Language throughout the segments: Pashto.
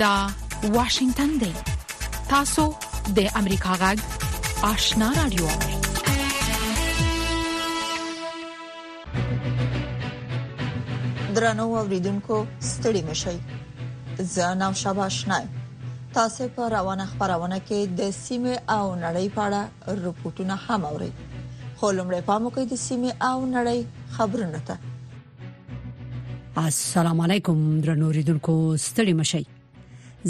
دا واشنگتن دی تاسو د امریکا غږ آشنا رادیو درنو اوریدونکو ستړي مشي زه نام شابه آشنا تاسو په روانه خبرونه کې د سیمه او نړۍ په اړه رپورټونه هم اوري خو لمړی پام وکړئ د سیمه او نړۍ خبرونه ته السلام علیکم درنوریدونکو ستړي مشي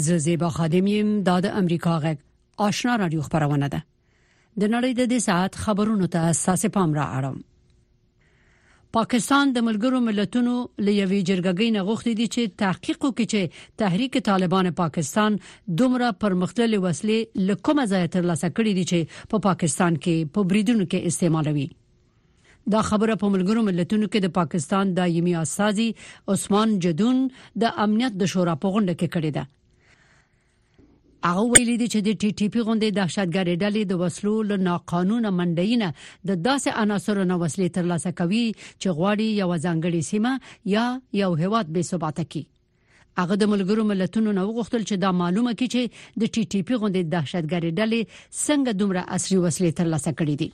زه زیبا خادم یم د امریکا غږ آشنا رادیو خبرونه ده د نړۍ د دې ساعت خبرونو ته اساس پام را اړم پاکستان د ملګرو ملتونو له یوې جرګګۍ نه غوښتي دي چې تحقیق وکړي چې تحریک طالبان پاکستان دومره پرمختللې وسلې له کومه ځای ترلاسه کړې دي چې په پاکستان کې په بریدونو کې استعمالوي دا خبره په ملګرو ملتونو کې د پاکستان دایمي استاذي عثمان جدون د امنیت د شورا په غونډه کې کړې ده هغه ویلي دي چې د ټي ټي پی غونډې دهشتګرې ډلې د وسلو له ناقانونه منډینه د داسې عناصرو نه وسلې ترلاسه کوي چې غواړي یو ځانګړي سیمه یا یو هیواد به ثبات کړي هغه د ملګرو ملتونو نو غوښتل چې دا معلومه کړي چې د ټي ټي پی غونډې دهشتګرې ډلې څنګه دومره عصري وسلې ترلاسه کړې دي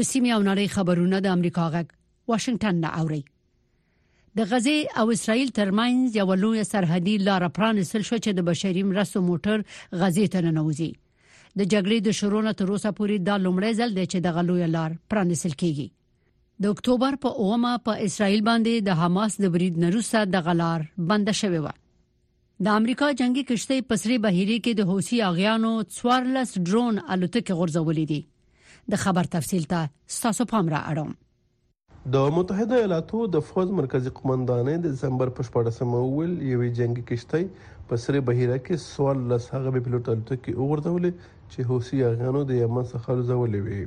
د سیمه او نړۍ خبرونه د امریکا غږ واشنگټن نه اوري د غزې او اسرایل ترمنځ یو لوی سرحدي لار پرانیستل شو چې د بشري مرستو موټر غزې ته ننوځي د جګړې د شروع نه تر اوسه پورې دا لومړی ځل دی چې د غلوی لار پرانیستل کیږي د اکتوبر په اومه په اسرایل باندې د حماس د برید نروسه د غلار بند شوی و د امریکا جنگي کشته پسري بهيري کې د حوثي اغیانو 14 ډرون الوتکې غورځولې دي د خبر تفصيل ته ستاسو پام را اړوم د متحده ایالاتو د فوځ مرکزي قوماندانۍ د دسمبر په شپاړس مه وویل، یوې جنګي کښتۍ په سرې بحیره کې څوارلس هغه بې پیلوټه الوتکې وغورځولې چې حوثي یاغیانو د یمن څخه الوځولې وې.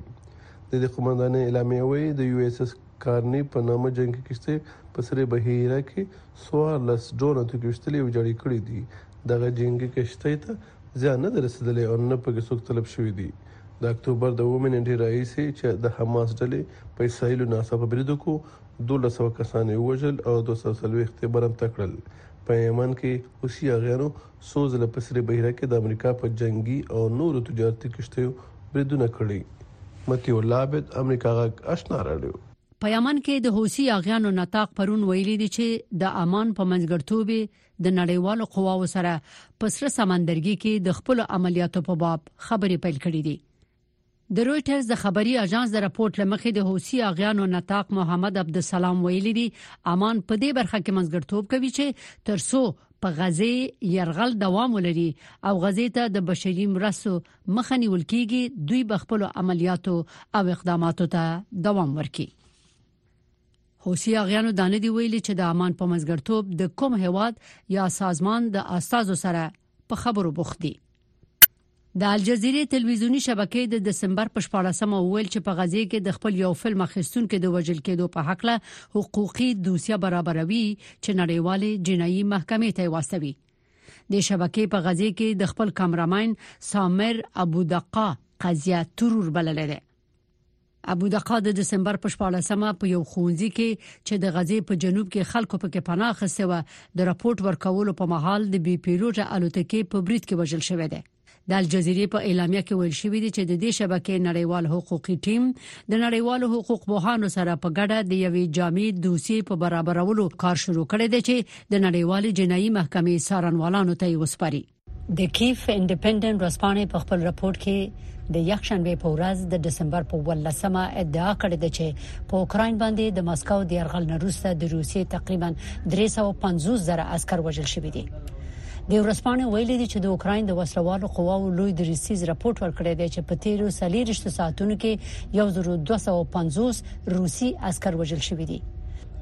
د دې قوماندانۍ اعلامیه وایي، د یو ایس ایس کارني په نامه جنګي کښتۍ په سرې بحیره کې څوارلس ډرونه توکي ویشتلي او ویجاړې کړي دي. دغه جنګي کښتۍ ته زیان نه دی رسیدلی او نه پکې څوک تلف شوي دي. د اکتوبر د اوومې نېټې راهیسې چې د حماس ډلې په اسراییلو ناڅاپه برید وکړو، دوولس سوه کسان یې ووژل او دوه سوه څلوېښت یې برمته کړل. په یمن کې حوثي یاغیانو څو ځله په سرې بحیره کې د امریکا په جنګي او نورو تجارتي کښتیو بریدونه کړي. مطیع الله عابد، امریکا غږ، اشنا راډیو. په یمن کې د حوثي یاغیانو نطاق پرون ویلي دي چې د عمان په منځګړتوب یې د نړیوالو قواو سره په سره سمندرګي کې د خپل عملیاتو په باب خبرې پیل کړې دي د رويټرز د خبري اژانس د راپورټ لمخې د حوثي اغیانو نطاق محمد عبد السلام ویلي دي امان په دې برخه کې منځګړتوب کوي چې ترسو په غزه يرغل دوام ولري او غزه ته د بشري مرستو مخه نیول کیږي دوی بخپل عملیاتو او اقداماتو ته دوام ورکړي حوثي اغیانو دا نه دی ویلي چې د امان په منځګړتوب د کوم هواد یا سازمان د استادو سره په خبرو بوخت دي د الجزیرې تلویزیونی شبکې د دسمبر په 14مه وویل چې په غزې کې د خپل یو فلم اخیستونکو د وژل کېدو په حق له حقوقي دوسیه برابروي چې نړیوالې جنایي محکمې ته واستوي د شبکې په غزې کې د خپل کامراماین سامر ابو دقه قضیه ترور بللې ده ابو دقه د دسمبر په 14مه په یو خونځي کې چې د غزې په جنوب کې خلکو پکې پناه خسته و د راپورټ ورکولو په مهال د بي پیلوټ الوتکې په برید کې وژل شوې ده د الجزیرې په اعلامیه کې ویل شوې دي چې د دې شبکې نړیوال حقوقي ټیم د نړیوالو حقوق بوهانو سره په ګډه د یوې جامع دوسیې په برابرولو کار شروع کړی دی چې د نړیوال جنایي محکمې سارنوالانو ته یې وسپاري د کیف انډیپندنت ورځپاڼې په خپل راپور کې د یکشنبه په ورځ د دسمبر په 18مه ادعا کړې ده چې په اوکرين باندې د مسکو د يرغل نروسته د روسیې تقریبا 350 زره عسكر وژل شوې دي د ورسپانې ویلي دي چې د اوکرين د وسلوالو قواو لوی دریسیز راپور ورکړی دی چې په تیرو 30 ساعتونو کې 1250 روسي عسكر وژل شوې دي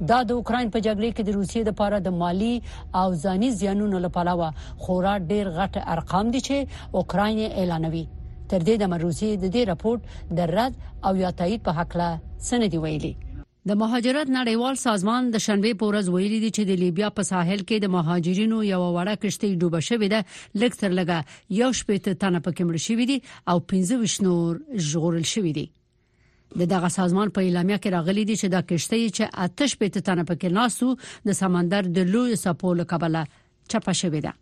دا د اوکرين په جګړه کې د روسیې لپاره د مالی او ځاني زیانونو له پلوه خورا ډیر غټ ارقام دي چې اوکراین یې اعلانوي تر دې دمه روسیې د دې رپوټ د رد او یا تایید په هکله څه نه دي ویلي د مهاجرت نړیوال سازمان د شنبې په ورځ ویلي دي چې د لیبیا په ساحل کې د مهاجرینو یو وړه کشتۍ ډوبه شوې ده لږ تر لږه یو شپې ته تنه پکې مړ شوې دي او 25 نور ژغورل شوې دي د دغه سازمان په اعلامیه کې راغلي دي چې دا کشته چې آتش په تنه پکې ناسو د سمندر د لوی سپو له کبله چپه شوې ده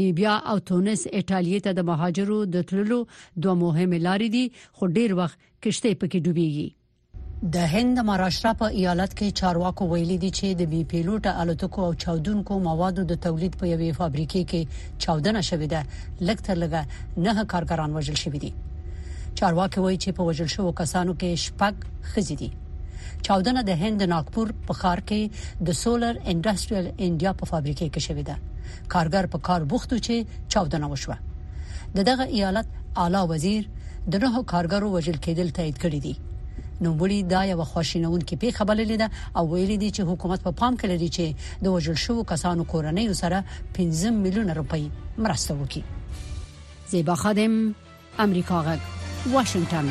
لیبیا او تونس ایتالیا ته د مهاجرو د تللو دوه مهمه لارې دي خو ډیر وخت کشته پکې ډوبېږي د هند ماراشټرا په ایالت کې چارواکو ویلي دي چې د بي پیلوټه الوتکو او چاودونکو موادو د تولید په یوې فابریکې کې چاودنه شوې ده لږ تر لږه نه کارګران وژل شوې دي چارواکي وایي چې په وژل شوو کسانو کې شپږ خزې دي چاودنه د هند ناګپور په ښار کې د سولر انډستریال انډیا په فابریکه کې شوې ده کارګر په کار بوختو چې چاودنه وشوه د دغه ایالت اعلی وزیر د نوو کارګرو وژل کېدل تایید کړی دی نو وړي دا یو خوشینونکې پیښه بللې ده او ویلي دي چې حکومت په پا پام کې لري چې د وژل شوو کسانو کورنیو سره 15 میلیونه روپۍ مرسته وکړي زیبا خادم امریکا غږ واشنگټن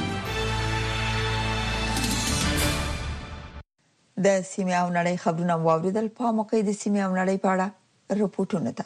د سیمې او نړۍ خبرونه واوریدل په موقع د سیمې او نړۍ په اړه رپورټونه ته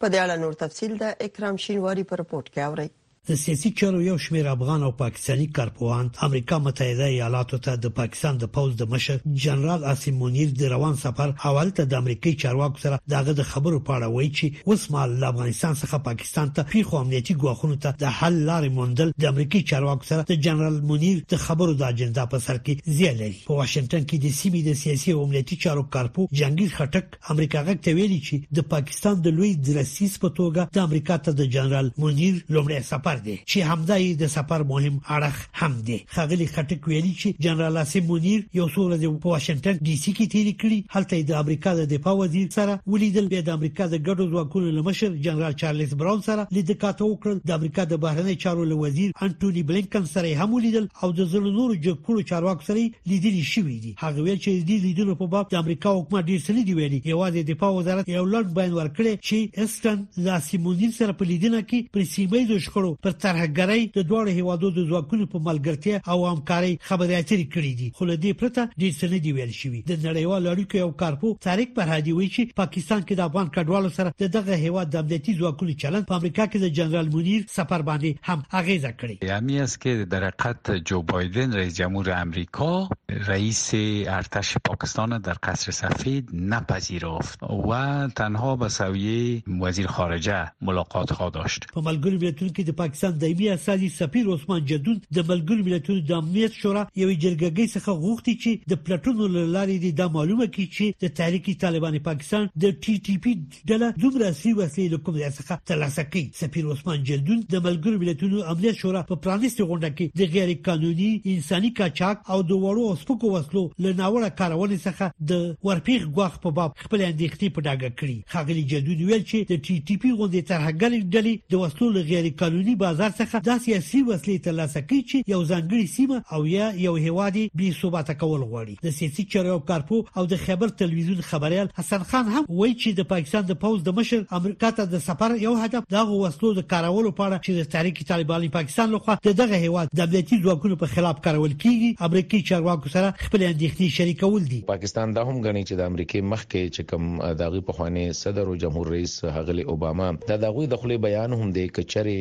په دې اړه نور تفصیل د اکرام شینواري په رپورټ کې اورئ. د سیاسي چارو یو شمېر افغان او پاکستاني کارپوهان امریکا متحده ایالاتو ته د پاکستان د پوځ د مشر جنرال عاصم منیر د روان سفر او هلته د امریکایي چارواکو سره د هغه د خبرو په اړه وایي چې اوسمهال له افغانستان څخه پاکستان ته پیښو امنیتي ګواښونو ته د حل لارې موندل د امریکایي چارواکو سره د جنرال منیر د خبرو د اجندا په سر کې ځای لري. په واشنګټن کې د سیمې د سیاسي او امنیتي چارو کارپوه جهانګیر خټک امریکا غږ ته ویلي چې د پاکستان د لوی درسیز په توګه د امریکا ته د جنرال منیر لومړی سفر دی چې همدا یې د سفر مهم اړخ هم دی خغلی خټک ویلي چې جنرال عاصم منیر یو څو ورځې په واشنگټن ډي سي کې تیر کړي هلته د امریکا د دفاع وزیر سره ولیدل بیا د امریکا د ګډو ځواکونو لمشر جنرال چارلز براون سره لید کاته وکړ د امریکا د بهرنی چارو له وزیر انټونی بلینکن سره هم ولیدل او د زړه نور جګړو چارواکو سره لیدلی شوې دي هغه ویل چې د دې لیدنو په باب د امریکا حکومت ډیر څه نه دی ویلي یوازې دفاع وزارت یو لړ بیان ورکړي چې اسټن له سیمونیر سره په لیدنه کې پر سیمه د شخړو پر ترهګرۍ د دوه هیوادو د ځواکونو په ملګرتیا او همکارۍ خبرې اترې کړې دي خو له دې پرته ډیر څه نه دی ویل شوی د نړیوال اړیکو یو کارپو طارق پرهادي وایي چې پاکستان کې د افغان کډوالو سره د دغه هیواد د امنیتي ځواکونو چلند په امریکا کې د جنرال منیر سفر باندې هم اغیزه کړې یامیاس کې د درقت جو بایدن رئیس جمهور امریکا که رئیس ارتش پاکستان در قصر سفید نپذیرفت و تنها به سویه وزیر خارجه ملاقات ها داشت په ملګرو ملتونو کې د پاکستان دایمي استازي سفیر عثمان جدون د ملګرو ملتونو د امنیت شورا یوې جرګګۍ څخه غوښتي چې د پلټنو له لارې دې دا معلومه کړي چې د تحریک طالبان پاکستان د ټي ټي پي ډله دومره عصري وسلې له کوم ځای څخه ترلاسه کوي سفیر عثمان جلدون د ملګرو ملتونو امنیت شورا په پرانیستې غونډه کې د غیر قانوني انساني قاچاق او د وړو او سپکو وسلو له ناوړه کارونې څخه د ورپیغ غواخ په باب خپل اندېښنې په ډاګه کړې خاغلی جلدون ویل چې د ټي ټي پی غونډې ترهګرې ډلې د وسلو له غیر قانوني بازار څخه داسې عصري وسلې ترلاسه کوي چې یو ځانګړي سیمه او یا یو هیواد بې ثباته کول غواړي د سیاسي چارو کارپو او د خیبر تلویزیون خبریال حسن خان هم وایي چې د پاکستان د پوز د مشر امریکا ته د سفر یو هدف د هغو وسلو د کارولو په اړه چې د تحریک طالبان پاکستان لخوا د دغه هیواد د امنیتي ځواکونو په خلاف کارول کیږي امریکایي چارواکو سره خپل اندېښنې شریکول دي پاکستان دا هم غني چې د امریکې مخکې چې کوم د هغوی پخواني صدر او جمهور رئیس ښاغلی اوباما دا د هغوی د خولې بیان هم دی که چېرې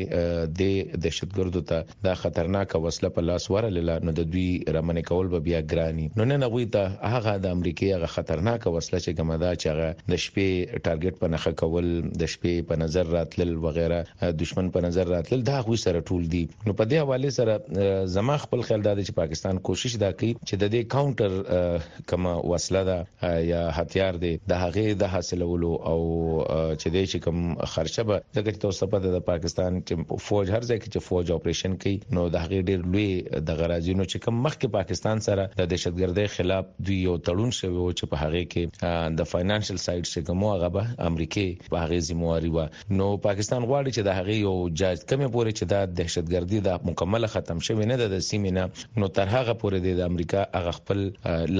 دی دهشتګردو ته دا خطرناکه وسله په لاس ورلله نو د دوی رمنې کول به بیا ګراني نو نن هغوی ته هغه د امریکې هغه خطرناکه وسله چې کومه ده چې هغه د شپې ټارګټ په نښه کول د شپې په نظر راتلل وغیره دشمن په نظر راتلل دا هغوی سره ټول دي نو په دې حواله سره زما خپل خیال دا دی چې پاکستان کوشش دا کوي چې د دې کاونټر کومه وسله ده یا هتیار دی د هغه د حاصلولو او چې د شي کوم خرچه به ځکه چې تاسو په د پاکستان چې فوج هر ځای کې چې فوج اپریشن کوي نو د هغه ډیر لوی د غرازینو چې کوم مخکې پاکستان سره د دهشتګردۍ خلاف دوی یو تړون شوی و چې په هغه کې د فاینانشل سایډ څخه کومه غبه امریکای په هغه ذمہواری و نو پاکستان غواړي چې د هغې یو جاج کومې پورې چې دا دهشت ګردي دا مکمله ختم شوې نه ده د سیمې نه نو تر هغه پورې دې د امریکا هغه خپل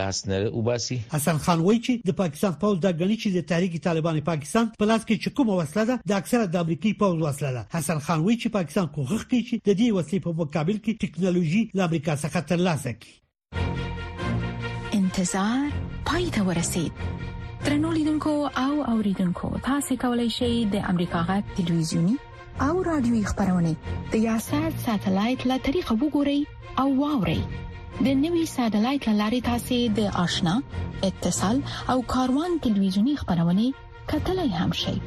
لاس نه وباسي. حسن خان وایي چې د پاکستان پوځ دا ګڼي چې د تحریک طالبان پاکستان په لاس کې چې کومه وسله ده دا اکثره د امریکایي پوځ وسله ده حسن خان وایي چې پاکستان کوښښ کوي چې د دې وسلې په مقابل کې ټکنالوژي له امریکا څخه ترلاسه کړي. انتظار پای ته ورسید ترنو لیدونکو او اوریدونکو تاسو کولی شئ د امریکا غا ټلویزیونی او رادیوي خبرونه د یاسات ساتلایت له طریقو وګورئ او واورئ د نوي سټلایټ لارې تاسو د آشنا اتصال او کاروان ټلویزیونی خبرونه کتلای هم شئ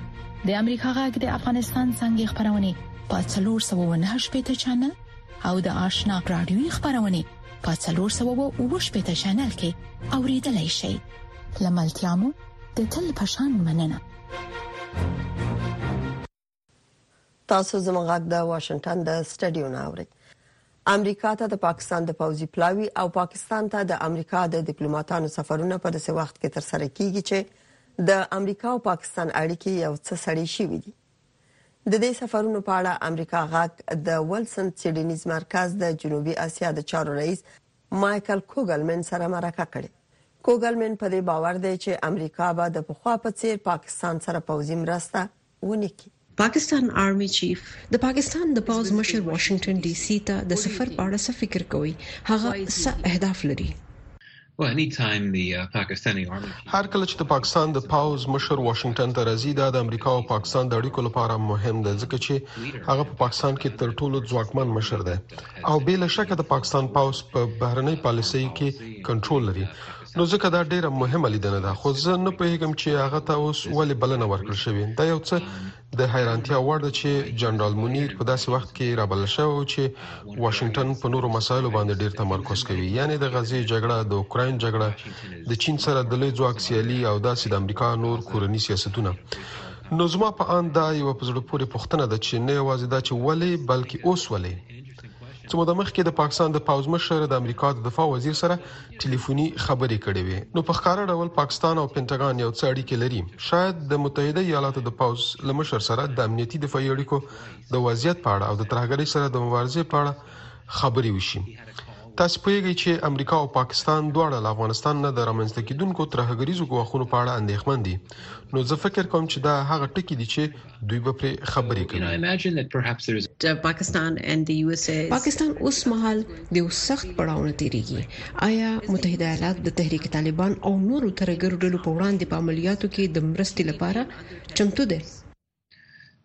د امریکا غږ د افغانستان څنګه خبرونه په 398 چنل او د آشنا رادیوي خبرونه په 390 چینل کې اوریدلای شئ لملتيامو د تل پشان مننه تاسو زموږ غږ د واشنگټن د سټډیو نه اورئ امریکا ته د پاکستان د پوځي پلاوي او پاکستان ته د امریکا د ډیپلوماټانو سفرونه په داسې وخت کې تر سره کیږي چې د امریکا او پاکستان اړیکې یو څه سړې شوې دي د دې سفرونو په اړه امریکا غږ د ولسن څېړنیز مرکز د جنوبي اسیا د چارو رئیس مایکل کوګلمن سره مرکه کړې. کوګلمن په دې باور دی چې امریکا به د پخوا په څېر پاکستان سره پوځي مرسته ونه کړي. پاکستان آرمي چیف، د پاکستان د پوځ مشر واشنګټن ډي سي ته د سفر په اړه څه فکر کوي؟ هغه څه اهداف لري؟ هر کله چې د پاکستان د پوځ مشر واشنګټن ته راځي دا د امریکا او پاکستان د اړیکو لپاره مهم دی ځکه چې هغه په پاکستان کې تر ټولو ځواکمن مشر دی او بل شک د پاکستان پوځ په بهرنۍ پالیسۍ کې کنټرول لري نو ځکه دا ډیره مهمه لیدنه ده خو زه نه پوهیږم چې هغه ته اوس ولې بلنه ورکړل شوې دا یو څه د حیرانتیا وړ ده چې جنرال منیر په داسې وخت کې رابلل شوی و چې واشنگټن په نورو مسایلو باندې ډیر تمرکز کوي یعنی د غزې جګړه د اوکراین جګړه د چین سره د لوی ځواک سیالي او داسې د امریکا نور کورنی سیاستونه نو زما په اند دا یو په زړه پورې پوښتنه ده چې نه یوازې دا چې ولې بلکې اوس ولې څه موده مخکې د پاکستان د پوځ مشر د امریکا د دفاع وزیر سره ټلیفوني خبرې کړې وې نو په ښکاره ډول پاکستان او پنټاګان یو څه اړیکې لري شاید د متحده ایالاتو د پوځ لمشر سره د امنیتي دفاعي اړیکو د وضعیت په اړه او د ترهګرۍ سره د مبارزې په اړه خبرې وشي تاسو پوهیږئ چې امریکا او پاکستان دواړه له افغانستان نه د رامنځته کیدونکو ترهګریزو ګواښونو په اړه اندېښمن دي نو زه فکر کوم چې دا هغه ټکي دي چې دوی به پرې خبرې کوي پاکستان اوس مهال د یو سخت پړاونه تیریږي آیا متحده ایالات د تحریک طالبان او نورو ترګرو ډلو په وړاندې په عملیاتو کې د مرستې لپاره چمتو دي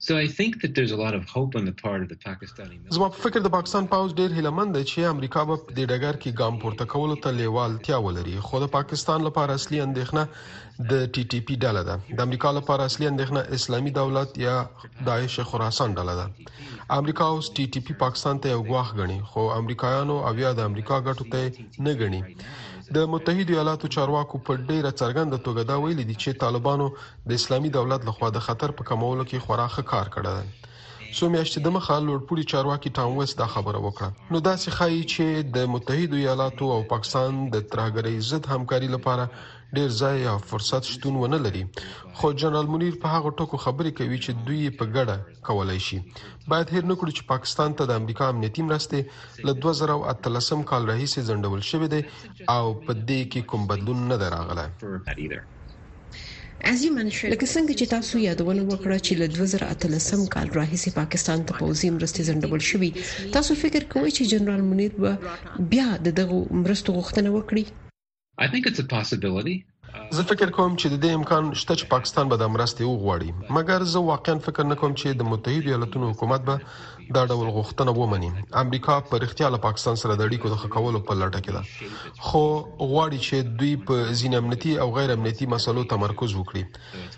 So I think that there's a lot of hope on the part of the Pakistani military. زما په فکر د پاکستان پوځ ډیر هیلمند دی چې امریکا به د ډګر کې ګام پورته کولو ته لیوالتیا ولري خو د پاکستان لپاره اصلي اندېښنه د ټي ټي پي ډله ده د امریکا لپاره اصلي اندېښنه اسلامي دولت یا داعش خراسان ډله ده امریکا اوس ټي ټي پي پاکستان ته یو غواخ غني خو امریکایانو او یا د امریکا ګټو ته نه غني د متحده ایالاتو چارواکو په ډیره څرګنده توګه دا ویلي دي چې طالبانو د اسلامي دولت لخوا د خطر په کمولو کې خورا ښه کار کړی دی څو میاشتې د مخه لوړپوړي چارواکي ټام ویس دا خبره وکړه نو دا څه ښایي چې د متحده ایالاتو او پاکستان د ترهګرۍ ضد همکاري لپاره ډیر ځای او فرصت شتون ونه لري خو جنرال منیر په هغه ټکو خبرې کوي چې دوی په ګډه کولای شي باید هیر نکړو چې پاکستان ته د امریکا امنیتي مرستې له 2013 کال راهیسې ځنډول شوې دي او په دې کې کوم بدلون نه دراغله لکه څنګه چې تاسو یادونه وکړه چې له 2013 کال راهیسې پاکستان ته پوځي مرستې ځنډول شوې تاسو فکر کوئ چې جنرال منیر به بیا دغه مرستو غوښتنه وکړي I think it's a possibility. زه فکر کوم چې د دې امکان شته چې پاکستان به د مرستې وغواړي مګر زه واقعا فکر نه کوم چې د متحده ایالاتونو حکومت به دا ډول غوښتنه ومني امریکا په اړتیا له پاکستان سره د اړیکو د خکولو په لټه کې ده خو غواړي چې دوی په ځین امنیتي او غیر امنیتي مسلو تمرکز وکړي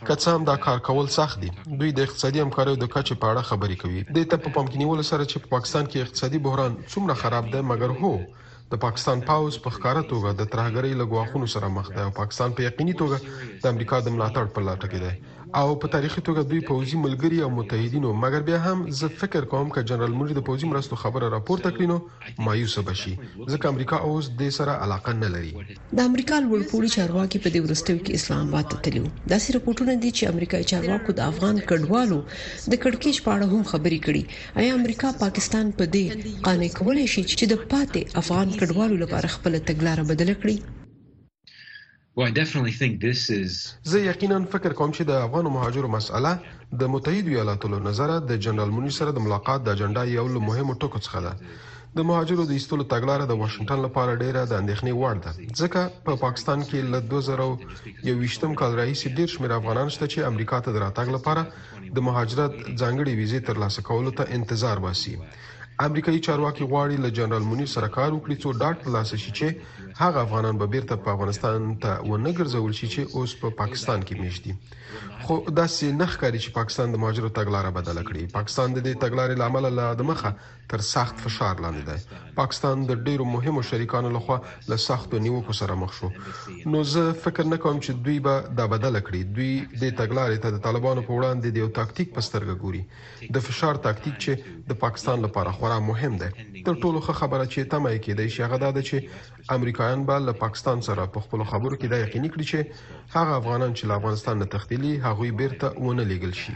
که څه هم دا کار کول سخت دي دوی د اقتصادي همکاریو د کچې په اړه خبرې کوي د ته په پام کې نیول سره چې په پاکستان کې اقتصادي بحران څومره خراب دی مګر هو د پاکستان پوځ په ښکاره توګه د ترهګرۍ له ګواښونو سره مخ دی او پاکستان په یقیني توګه د امریکا د ملاتړ په لټه کې دی او په تاریخي توګه دوی پوځي ملګري او متحدینو مګر بیا هم زه فکر کوم چې جنرال مونری د پوځي مرستو خبره راپورته کړي نو مایوسه بشي ځکه امریکا اوس د سره علاقه نه لري د امریکا لوړ پوړي چارواکي په دې وروستیو کې اسلام آباد ته تللي وو داسې رپورټونه دي چې امریکایي چارواکو د افغان کډوالو د کړکېچ په اړه هم خبرې کړي ایا امریکا پاکستان په دې قانع کولای شي چې د پاتې افغان کډوالو لپاره خپل تګلارې بدل کړي زه یقینا فکر کوم چې د افغان مهاجرو مسأله د متحده ایالاتو له نظره د جنرال منیر سره د ملاقات د اجنډا یو له مهمو ټکو څخه ده د مهاجرو د ایستلو تګلاره د واشنگټن لپاره ډیره د اندېښنې وړ ده ځکه په پاکستان کې له 2021م کال راهیسې ډیر شمېر افغانان شته چې امریکا ته د راتګ لپاره د مهاجرت ځانګړي ویزې ترلاسه کولو ته انتظار باسي امریکایي چارواکي غواړي له جنرال منیر سره کار وکړي څو ډاډ ترلاسه شي چې هغه افغانان به بیرته په افغانستان ته ونه ګرځول شي چې اوس په پا پاکستان کې میشت دي خو داسې نه ښکاري چې پاکستان د مهاجرو تګلارې بدله کړي پاکستان د دې تګلارې لامل لا د مخه تر سخت فشار لاندې دی. پاکستان د ډېرو مهمو شریکانو له خوا له سختو نیوکو سره مخ شو، نو زه فکر نه کوم چې دوی به دا بدله کړي. دوی دې تګلارې ته د طالبانو په وړاندې د یو تاکتیک په سترګه ګوري، د فشار تاکتیک چې د پاکستان لپاره خورا مهم دی. تر ټولو ښه خبره چې تمه یې کېدای شي، هغه دا ده چې امریکایان به له پاکستان سره په خپلو خبرو کې دا یقیني کړي چې هغه افغانان چې له افغانستان نه تښتېلي، هغوی بېرته ونه لېږل شي.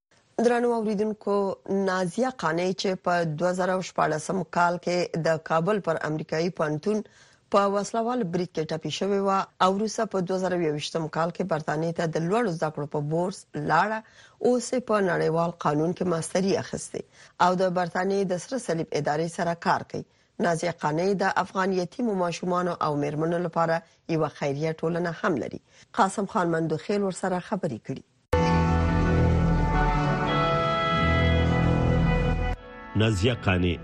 درنو اوریدونکو نازیه قانع چې په 2014 کال کې د کابل پر امریکایي پانتون په وسلوال برید کې ټپي شوې و او روسه په 2021 کال کې برتانیې ته د لوړو زده کړو په بورس لاړه او سه په نړیوال قانون کې ماستری اخیسته او د برتانیې د سره صلیب ادارې سره کار کوي نازیه قانع د افغان یتیمو ماشومان او میرمنو لپاره یو خیریه ټولنه هم لري قاسم خان مندوخیل ورسره خبرې کړي نازیه قانع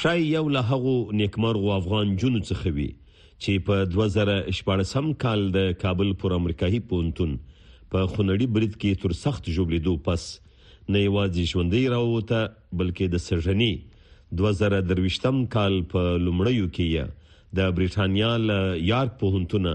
شای یو له هغو نیکمرغو افغان جنو څخه وی چې په 2014 کال د کابل پر امریکایي پونتون په خنړی برید کې تر سخت جوړېدو پس نه یوازې ژوندۍ راووته بلکې د سرجنی 2023 کال په لومړیو کې د بریټانیا له یارک پونتونه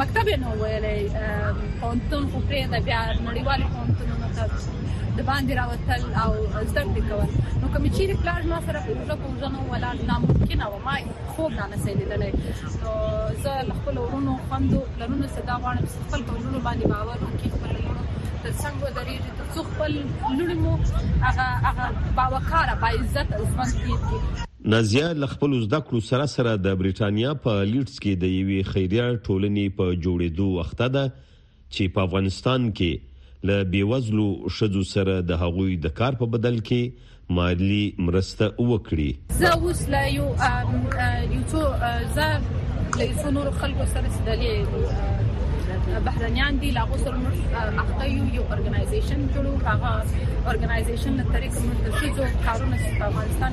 مکتب یې نو ویلې پونتون خو پرې د بیا نړیوالې پونتونونو ته د باندې راوتل او زده کړې کول نو کوم چې پلان ما سره په ځکه کوم ځنو ولا ناممکن و ما خوب نه نسېدلې نو زه خپل ورونو خوندو پلانونو صدا غواړم خپل کولونو باندې باور وکړي خپل تر څنګ ودرېږي تر څو خپل لوري مو هغه هغه باوقاره باعزت ژوند تیر کړي نازیه له خپلو زده کړو سره سره د بریټانیا په لیډز کې د یوې خیریه ټولنې په جوړېدو اخته ده چې په افغانستان کې له بېوزلو ښځو سره د هغوی د کار په بدل کې مالي مرسته وکړي. زه اوس له یو یو څو زه له یو څو نورو خلکو سره چې د بهرنیان دي له هغو سره موږ اخته یو یو ارګنایزیشن جوړو هغه ارګنایزیشن له طریقې موږ د ښځو کارونه چې په افغانستان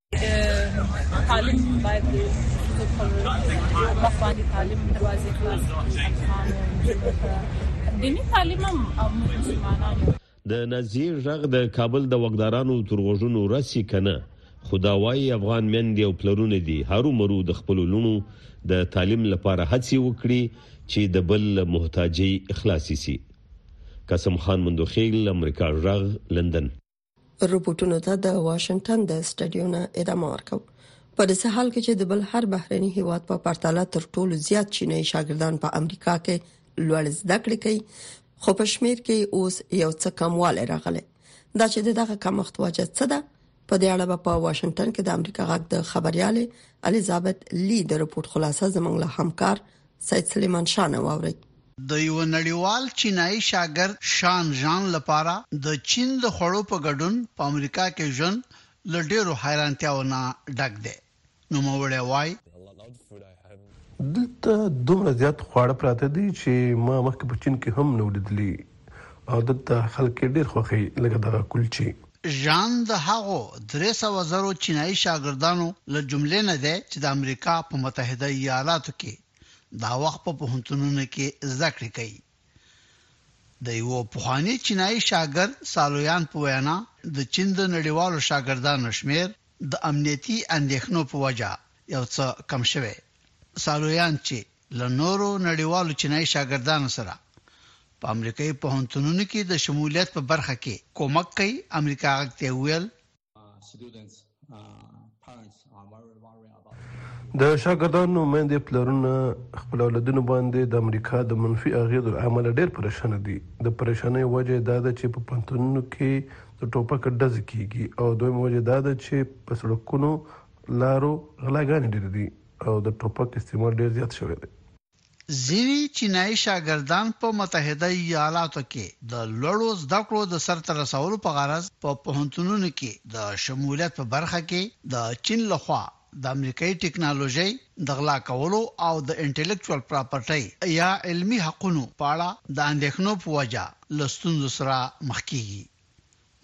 تعلیم باید مخ باندې تعلیم دروازې خلاص دینی تعلیم هم مسلمانان د نذیر ژغ د کابل د وګدارانو تر غوژونو رسی کنه خدا وايي افغان مندي او پلرونه دي هرو مرو د خپل لونو د تعلیم لپاره هڅه وکړي چې د بل محتاجي اخلاصي سي قسم خان مندوخیل امریکا ژغ لندن رپورټونو ته د واشنگټن د سټډیونه ادامه ورکوي په داسې حال کې چې د بل هر بهرني هیواد په پرتله تر ټولو زیات چینایي شاګردان په امریکا کې لوړ زده کړې کوي خو په شمیر کې اوس یو څه کمواله راغله دا چې دغه کمښت وجه څه ده په دې اړه په واشنگټن کې د امریکا غږ د خبريال الیزابت لی د رپورت خلاصه زمنګ له همکار سید سلیمان شاه نه واورئ. د یوه نړیوال چینايي شاګرد شان ژان لپاره د چین د خوړو په ګډون په امریکا کې ژوند له ډېرو حیرانتیاوو نه ډک دی. نوموړی وايي. دلته دومره زیات خواړه پراته دي چې ما مخکې په چین کې هم نه وو لیدلي. او دلته خلک یې ډېر خوښوي لکه دغه کلچې. ژان د هغو درې سوه زرو چینايي شاګردانو له جملې نه دی چې د امریکا په متحده ایالاتو کې دا وخت په پوهنتونونو کې زده کړې کوي. د یوه پخواني چینايي شاګرد سالویان په وینا د چین د نړیوالو شاګردانو شمېر د امنیتي اندېښنو په وجه یو څه کم شوی. سالویان چې له نورو نړیوالو چینایي شاګردانو سره په امریکایي پوهنتونونو کې د شمولیت په برخه کې کومک کوي، امریکا غږ ته وویل. د شاګردانو میندې پلرونه خپل اولادونو باندې د امریکا د منفي اغیزو له امله ډیر پریشانه دي. د پریشانۍ وجه یې دا ده چې په پوهنتونونو کې د ټوپک ډزې کیږي او دویمه وجه دا ده چې په سړکونو لارو غلاګانې ډیرې دي. او د ټوپک استعمال ډېر زیات شوی دی. ځیني چینايي شاګردان په متحده ایالاتو کې د لوړو زده کړو د سرته رسولو په غرض په پوهنتونونو کې د شمولیت په برخه کې د چین له خوا د امریکايي ټکنالوژۍ د غلا کولو او د انټیلکچوال پراپرټۍ یا علمي حقونو په اړه د اندېښنو په وجه له ستونزو سره مخ کېږي.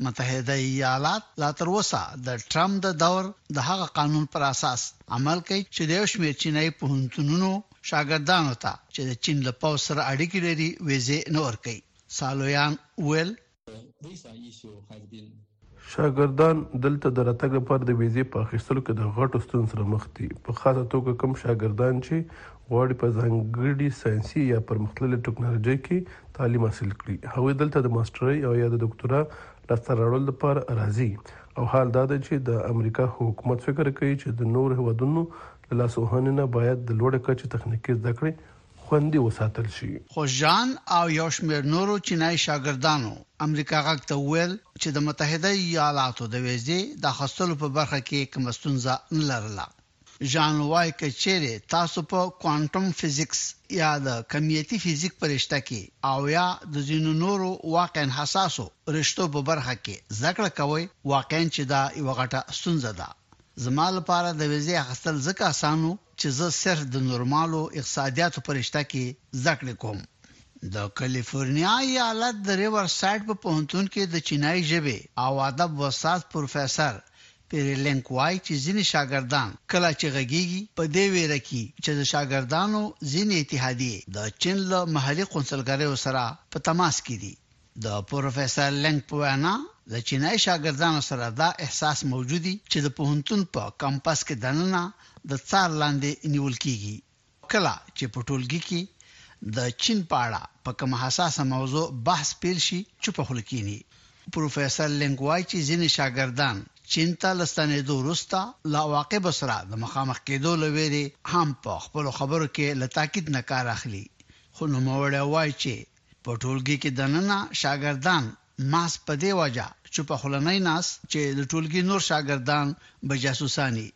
متحده ایالات لا تر اوسه د ټرمپ د دور د هغه قانون پر اساس عمل کوي چې د یو شمېر چینايي پوهنتونونو شاګردانو ته چې د چین له پوځ سره اړیکې لري ویزې نه ورکوي. سالویان وویل. شاګردان دلته د راتګ لپاره د ویزې په اخیستلو کې د غټو ستونزو سره مخ دي، په خاصه توګه کوم شاګردان چې غواړي په ځانګړي ساینسي یا پرمختللې ټکنالوژۍ کې تعلیم حاصل کړي، هغوی دلته د ماسټرۍ او یا د دوکتورا لاسته راوړلو لپاره راځي او حال دا دی چې د امریکا حکومت فکر کوي چې د نورو هېوادونو له لاسوهنې نه باید د لوړې کچې تخنیکي زده کړې خوندي وساتل شي. خوشجان او یو شمېر نورو چینايي شاګردانو امریکا غږ ته وویل چې د متحده ایالاتو د ویزې د اخستلو په برخه کې یې کومه ستونزه نه لرله. ژان وايي که چېرې تاسو په کوانټم فزیکس یا د کمیتي فزیک په رشته کې او یا د ځینو نورو واقعاً حساسو رشتو په برخه کې زده کړه کوئ، واقعاً چې دا یوه غټه ستونزه ده. زما لپاره د ویزې اخیستل ځکه اسان و چې زه صرف د نورمالو اقتصادیاتو په رشته کې زده کړې کوم. د کلیفورنیا ایالت د ریور سایډ په پوهنتون کې د چینایي ژبې او ادب استاد پروفیسر پیري لینک وايي چې ځینې شاګردان کله چې غږیږي په دې ویره کې چې د شاګردانو ځینې اتحادیې د چین له محلي قونسلګریو سره په تماس کې دي. د پروفیسور لینک په وینا له چینايي شاګردانو سره دا احساس موجودي چې د پوهنتون په کمپس کې دننه د څار لاندې نیول کیږي کله چې په ټولګي کې د چين په اړه په کومه حساسه موضوع بحث پېل شي، چوپه خوله کېني. پروفېسر لينګ وايي چې ځينې شاګردان چين ته له ستنېدو وروسته له عواقبو سره د مخامخ کېدو له وېرې هم په خپلو خبرو کې له تاکيد نه کار اخلي، خو نوموړی وايي چې په ټولګي کې دننه شاګردان محض په دې وجه چوپه خوله نه ناست چې د ټولګي نور شاګردان به جاسوسان يي.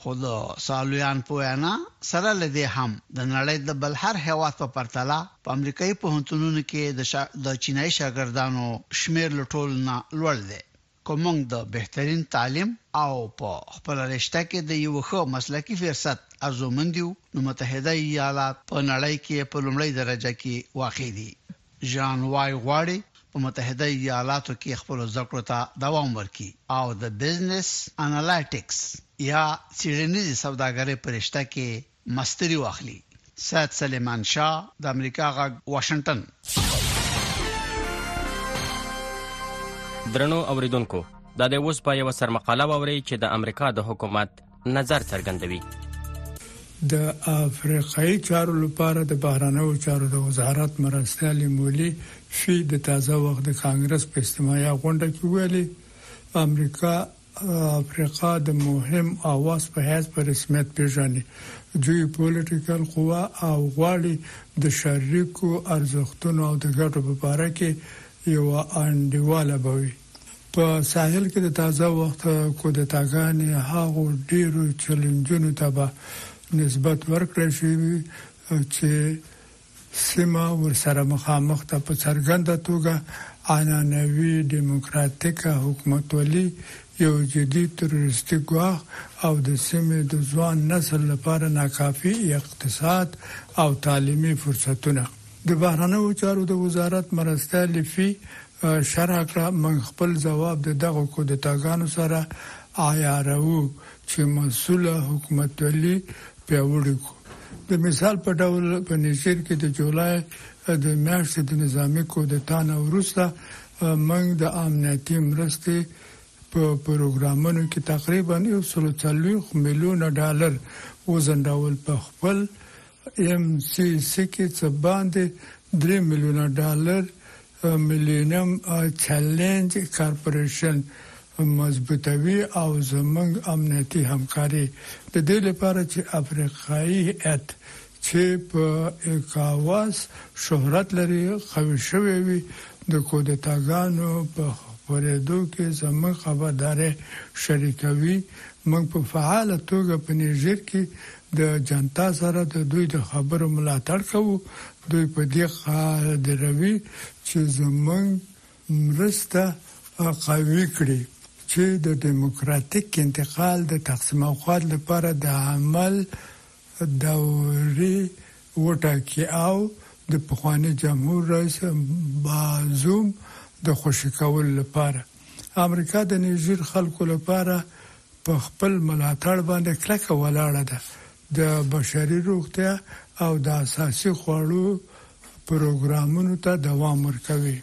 خو د سالویان په وینا سره له دې هم د نړۍ د بل هر هېواد په پرتله په امریکايي پوهنتونونو کې د چینايي شاګردانو شمېر له ټولو نه لوړ دی. که موږ د بهترین تعلیم او په خپله رشته کې د یوه ښه مسلکي فرصت ارزومند یو، نو متحده ایالات په نړۍ کې په لومړۍ درجه کې واقع دي. ژان وای غواړي په متحده ایالاتو کې خپلو زده کړو ته دوام ورکړي او د بزنس انالیتکس یا څیړنیزې سوداګرۍ په رشته کې مستري واخلي. سید سلیمان شاه، د امریکا غږ، واشنګټن. درنو اوریدونکو دا دی اوس به یوه سرمقاله واورئ چې د امریکا د حکومت، نظر څرګندوي د افریقایي چارو لپاره د بهرنیو چارو د وزارت مرستیال مولي شي د تازه وخت د کانګرس په استماعي غونډه کې ویلي امریکا افریقا د مهم اواز په حیث په رسمیت پیژني جوی پولیټیکل قوا او غواړي د شریکو ارزښتونو او د ګټو په اړه کې یو انډیواله بوي په ساحل کې د تازه وخت کودتاګانې هغو ډېرو چلنجونو ته به نسبت ورکړی شي چې سیمه ورسره مخامخ ده په څرګنده توګه عنعنوي دیموکراتیک حکومتولي یو جدي تروریستي ګواښ او د سیمې د ځوان نسل لپاره ناکافي اقتصاد او تعلیمي فرصتونه د بهرنیو چارو د وزارت مرستیال فی شه راکړه موږ خپل ځواب د دغو کودتاګانو سره عیاروو چې مسوله حکومتولي پیاوړي کړو. د مثال په ډول په نیجر کې د جولای د میاشتې د نظامي کودتا نه وروسته موږ د امنیتي مرستې په پروګرامونو کې تقریبا یو سل او څلوېښت میلیونه ډالر وځنډول په خپل ایم سي سي کې څه باندې درې میلیونه ډالر ملینیم چلینج کارپوریشن مضبوطوي او زمونږ امنیتي همکاري د دې لپاره چې افریقایي هیئت چې په ایکاواس شهرت لري قوي شوی وي، د کودتاګانو په خپریدو کې زمونږ خبرداری شریکوي، مونږ په فعاله توګه په نیژیر کې د جنتا سره د دوی د خبرو ملاتړ کوو، دوی په دې قادروي چې زموږ مرسته قوي کړي چې د ډیموکراتیک انتقال د تقسیم او خواد لپاره د عمل دوري وټاکي او د پخواني جمهور رئیس بازوم د خوشي کولو لپاره امریکا د نیجر خلکو لپاره په خپل ملاتړ باندې کلکه ولاړه ده د بشري روغتیا او د اساسي خوړو پروګرامونو ته دوام ورکوي.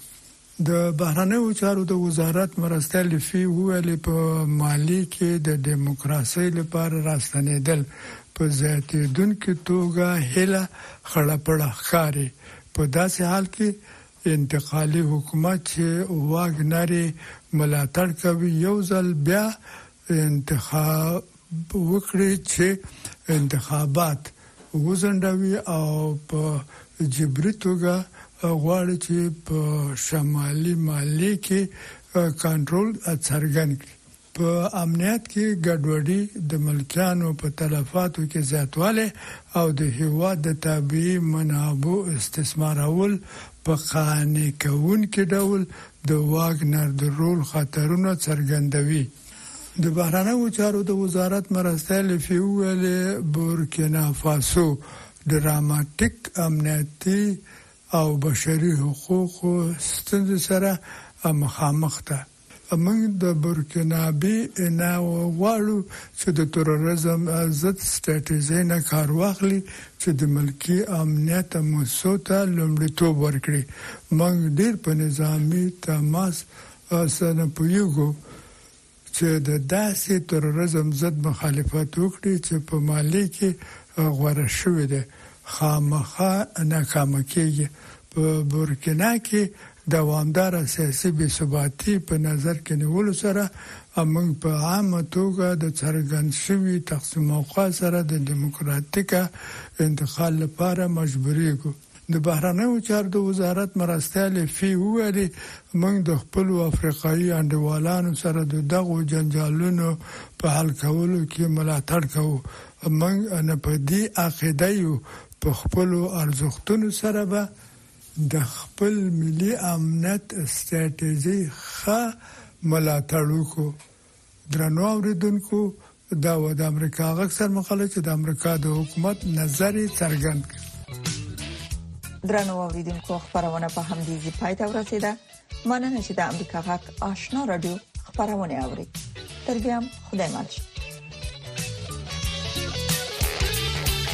د بهرنیو چارو د وزارت مرستیال فی وویل، په مالي کې د ډیموکراسۍ لپاره راستنېدل په زیاتېدونکې توګه هیله خړه پړه ښکاري، په داسې حال کې انتقالي حکومت چې واګنر یې ملاتړ کوي یو ځل بیا انتخاب وکړي چې انتخابات وځنډوي او په جبري توګه غواړي چې په شمالي مالي کې کنټرول څرګند کړي په امنیت کې ګډوډي د ملکیانو په تلفاتو کې زیاتوالی او د هیواد د طبيعي منابعو استثمارول په قانع کوونکي ډول د واګنر د رول خطرونه څرګندوي. د بهرنیو چارو د وزارت مرستیال فی ویل بورکینا فاسو ډراماټیک امنیتي او بشري حقوقو ستونزې سره مخامخ ده موږ د بورکینابي نه غواړو چې د تروریزم ضد ستراتیژۍ نه کار واخلي چې د ملکی امنیت موسسو ته لومړیتوب ورکړي موږ ډیر په نظامی تماس تاسو نه پوهیږو چې د داسې ترورزم ضد مخالفت وکړي چې په مالي کې غوره شوي دي خامخا ناکامه کیږي په بورکینا کې دوامداره سیاسي بې ثباتي په نظر کې نیولو سره موږ په عامه توګه د څرګند شوي تقسیم اوقا سره د دیموکراتیکه انتقال لپاره مجبوریږو. د بهرنیو چارو د وزارت مرستیالې فی وویل، موږ د خپلو افریقایي انډیوالانو سره د دغو جنجالونو په حل کولو کې ملاتړ کوو. موږ نه په دې عقیده یو، په خپلو ارزښتونو سره به د خپل ملي امنیت ستراتیژۍ ښه ملاتړ وکړو. درنو اوریدونکو دا و د امریکا غږ سر مقاله چې د امریکا د حکومت نظر څرګند کړ درنو اوریدونکو خبرونه په هم دي چې پای ته ورسیده مننه چې د امریکا غږ آشنا رادیو خبرونه اوري تر بیا خدای مل شي